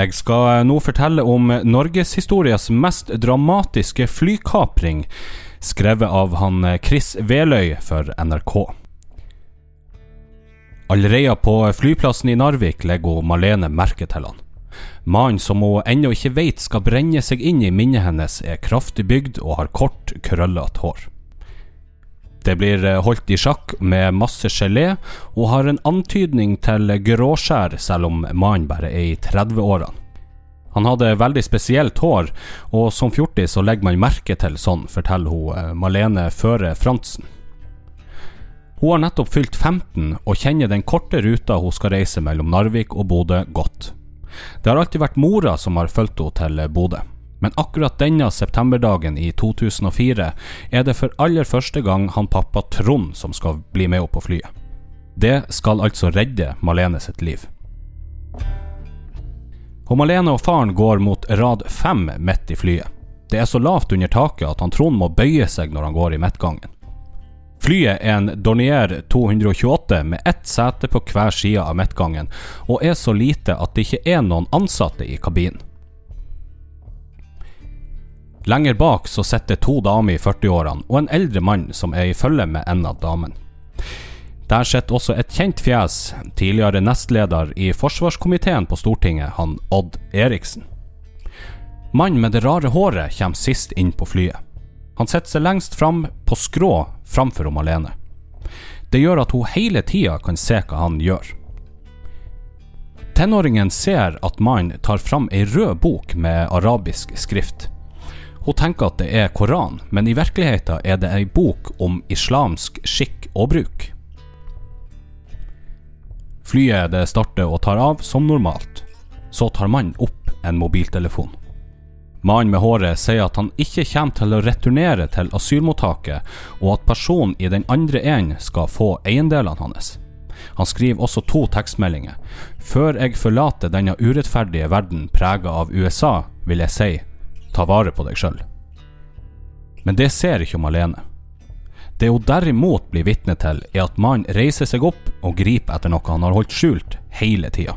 Jeg skal nå fortelle om norgeshistoriens mest dramatiske flykapring, skrevet av han Chris Veløy for NRK. Allerede på flyplassen i Narvik legger Malene merke til han. Mannen som hun ennå ikke vet skal brenne seg inn i minnet hennes, er kraftig bygd og har kort, krøllete hår. Det blir holdt i sjakk med masse gelé, og har en antydning til gråskjær, selv om mannen bare er i 30-årene. Han hadde veldig spesielt hår, og som fjortis så legger man merke til sånn, forteller hun Malene Føre Fransen. Hun har nettopp fylt 15 og kjenner den korte ruta hun skal reise mellom Narvik og Bodø godt. Det har alltid vært mora som har fulgt henne til Bodø. Men akkurat denne septemberdagen i 2004 er det for aller første gang han pappa Trond som skal bli med opp på flyet. Det skal altså redde Malene sitt liv. Og Malene og faren går mot rad fem midt i flyet. Det er så lavt under taket at han Trond må bøye seg når han går i midtgangen. Flyet er en Dornier 228 med ett sete på hver side av midtgangen, og er så lite at det ikke er noen ansatte i kabinen. Lenger bak så sitter to damer i 40-årene og en eldre mann som er i følge med en av damene. Der sitter også et kjent fjes, tidligere nestleder i forsvarskomiteen på Stortinget, han Odd Eriksen. Mannen med det rare håret kommer sist inn på flyet. Han setter seg lengst fram på skrå framfor om alene. Det gjør at hun hele tida kan se hva han gjør. Tenåringen ser at mannen tar fram ei rød bok med arabisk skrift. Hun tenker at det er Koran, men i virkeligheten er det ei bok om islamsk skikk og bruk. Flyet det starter og tar av som normalt. Så tar mannen opp en mobiltelefon. Mannen med håret sier at han ikke kommer til å returnere til asylmottaket, og at personen i den andre enden skal få eiendelene hans. Han skriver også to tekstmeldinger. Før jeg forlater denne urettferdige verden prega av USA, vil jeg si ta vare på deg sjøl. Men det ser ikke Malene. Det hun derimot blir vitne til, er at mannen reiser seg opp og griper etter noe han har holdt skjult hele tida.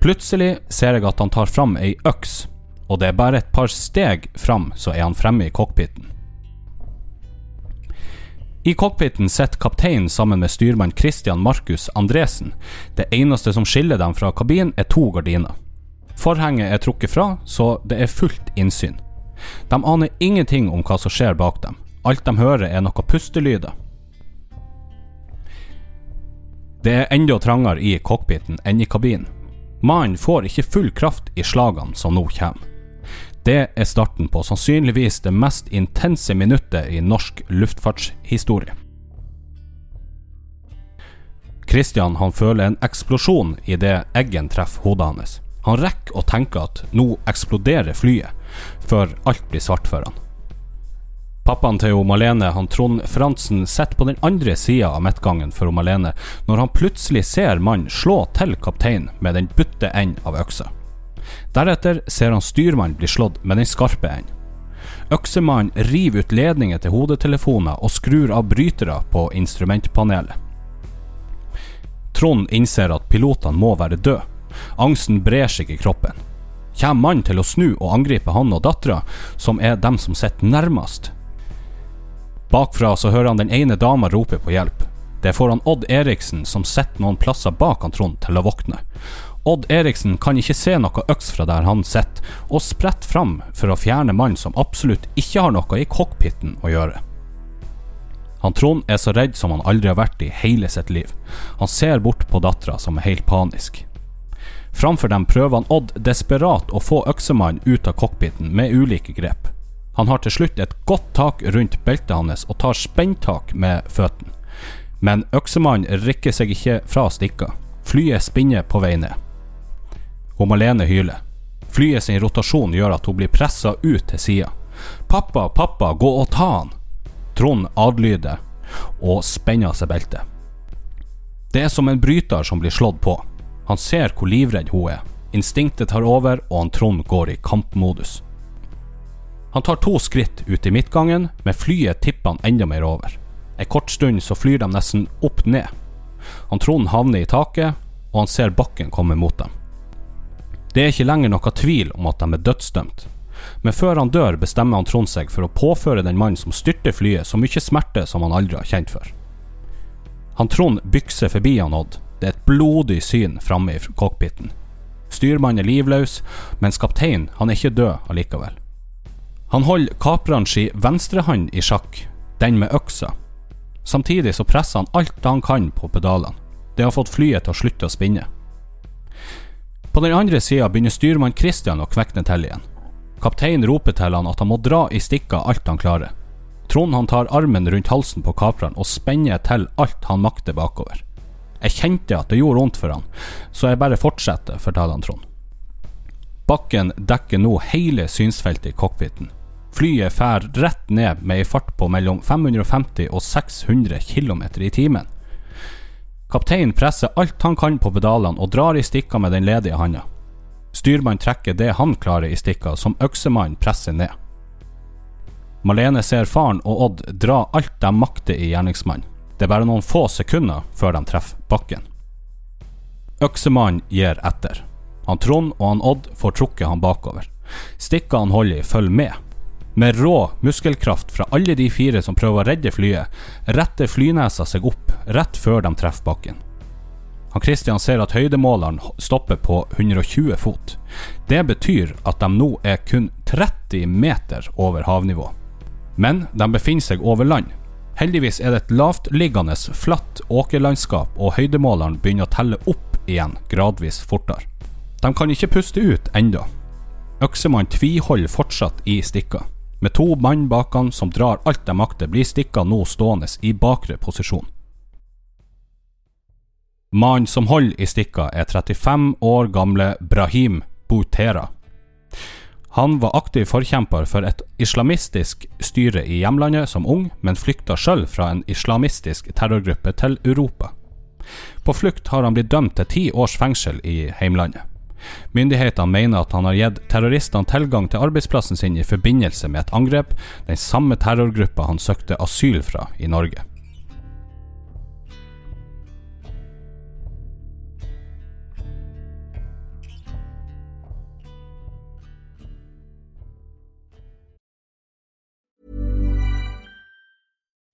Plutselig ser jeg at han tar fram ei øks, og det er bare et par steg fram, så er han fremme i cockpiten. I cockpiten sitter kapteinen sammen med styrmann Christian Markus Andresen. Det eneste som skiller dem fra kabinen, er to gardiner. Forhenget er trukket fra, så det er fullt innsyn. De aner ingenting om hva som skjer bak dem. Alt de hører er noe pustelyder. Det er enda trangere i cockpiten enn i kabinen. Mannen får ikke full kraft i slagene som nå kommer. Det er starten på sannsynligvis det mest intense minuttet i norsk luftfartshistorie. Christian han føler en eksplosjon idet eggen treffer hodet hans. Han rekker å tenke at nå eksploderer flyet, før alt blir svart for han. Pappaen til Malene, han Trond Frantzen, sitter på den andre sida av midtgangen for Malene når han plutselig ser mannen slå til kapteinen med den butte enden av øksa. Deretter ser han styrmannen bli slått med den skarpe enden. Øksemannen river ut ledninger til hodetelefoner og skrur av brytere på instrumentpanelet. Trond innser at pilotene må være døde. Angsten brer seg i kroppen. Kommer mannen til å snu og angripe han og dattera, som er dem som sitter nærmest? Bakfra så hører han den ene dama rope på hjelp. Det får han Odd Eriksen, som sitter noen plasser bak han Trond, til å våkne. Odd Eriksen kan ikke se noe øks fra der han sitter, og spretter fram for å fjerne mannen som absolutt ikke har noe i cockpiten å gjøre. Han Trond er så redd som han aldri har vært i hele sitt liv. Han ser bort på dattera som er helt panisk. Framfor dem prøver han Odd desperat å få øksemannen ut av cockpiten med ulike grep. Han har til slutt et godt tak rundt beltet hans og tar spenntak med føttene. Men øksemannen rikker seg ikke fra stikka. Flyet spinner på vei ned. Og Malene hyler. Flyet sin rotasjon gjør at hun blir pressa ut til sida. Pappa, pappa, gå og ta han! Trond adlyder og spenner seg beltet. Det er som en bryter som blir slått på. Han ser hvor livredd hun er. Instinktet tar over, og han Trond går i kampmodus. Han tar to skritt ut i midtgangen, men flyet tipper han enda mer over. En kort stund så flyr de nesten opp ned. Han Trond havner i taket, og han ser bakken komme mot dem. Det er ikke lenger noe tvil om at de er dødsdømt. Men før han dør, bestemmer han Trond seg for å påføre den mannen som styrter flyet, så mye smerte som han aldri har kjent før. Han Trond bykser forbi han Odd. Det er et blodig syn framme i cockpiten. Styrmannen er livløs, mens kapteinen han er ikke død allikevel. Han holder kapreren sin venstrehånd i sjakk, den med øksa. Samtidig så presser han alt han kan på pedalene. Det har fått flyet til å slutte å spinne. På den andre sida begynner styrmann Christian å kvekne til igjen. Kapteinen roper til han at han må dra i stikka alt han klarer. Trond han tar armen rundt halsen på kapreren og spenner til alt han makter bakover. Jeg kjente at det gjorde vondt for han, så jeg bare fortsetter, forteller han Trond. Bakken dekker nå hele synsfeltet i cockpiten. Flyet fær rett ned med ei fart på mellom 550 og 600 km i timen. Kapteinen presser alt han kan på pedalene og drar i stikka med den ledige handa. Styrmann trekker det han klarer i stikka, som øksemannen presser ned. Malene ser faren og Odd dra alt de makter i gjerningsmannen. Det er bare noen få sekunder før de treffer bakken. Øksemannen gir etter. Han Trond og han Odd får trukket han bakover. Stikka han holder i, følger med. Med rå muskelkraft fra alle de fire som prøver å redde flyet, retter flynesa seg opp rett før de treffer bakken. Han Christian ser at høydemåleren stopper på 120 fot. Det betyr at de nå er kun 30 meter over havnivå. Men de befinner seg over land. Heldigvis er det et lavtliggende, flatt åkerlandskap, og høydemåleren begynner å telle opp igjen gradvis fortere. De kan ikke puste ut enda. Øksemann tviholder fortsatt i stikka. Med to mann bak han som drar alt de makter, blir stikka nå stående i bakre posisjon. Mannen som holder i stikka, er 35 år gamle Brahim Boutera. Han var aktiv forkjemper for et islamistisk styre i hjemlandet som ung, men flykta sjøl fra en islamistisk terrorgruppe til Europa. På flukt har han blitt dømt til ti års fengsel i heimlandet. Myndighetene mener at han har gitt terroristene tilgang til arbeidsplassen sin i forbindelse med et angrep, den samme terrorgruppa han søkte asyl fra i Norge.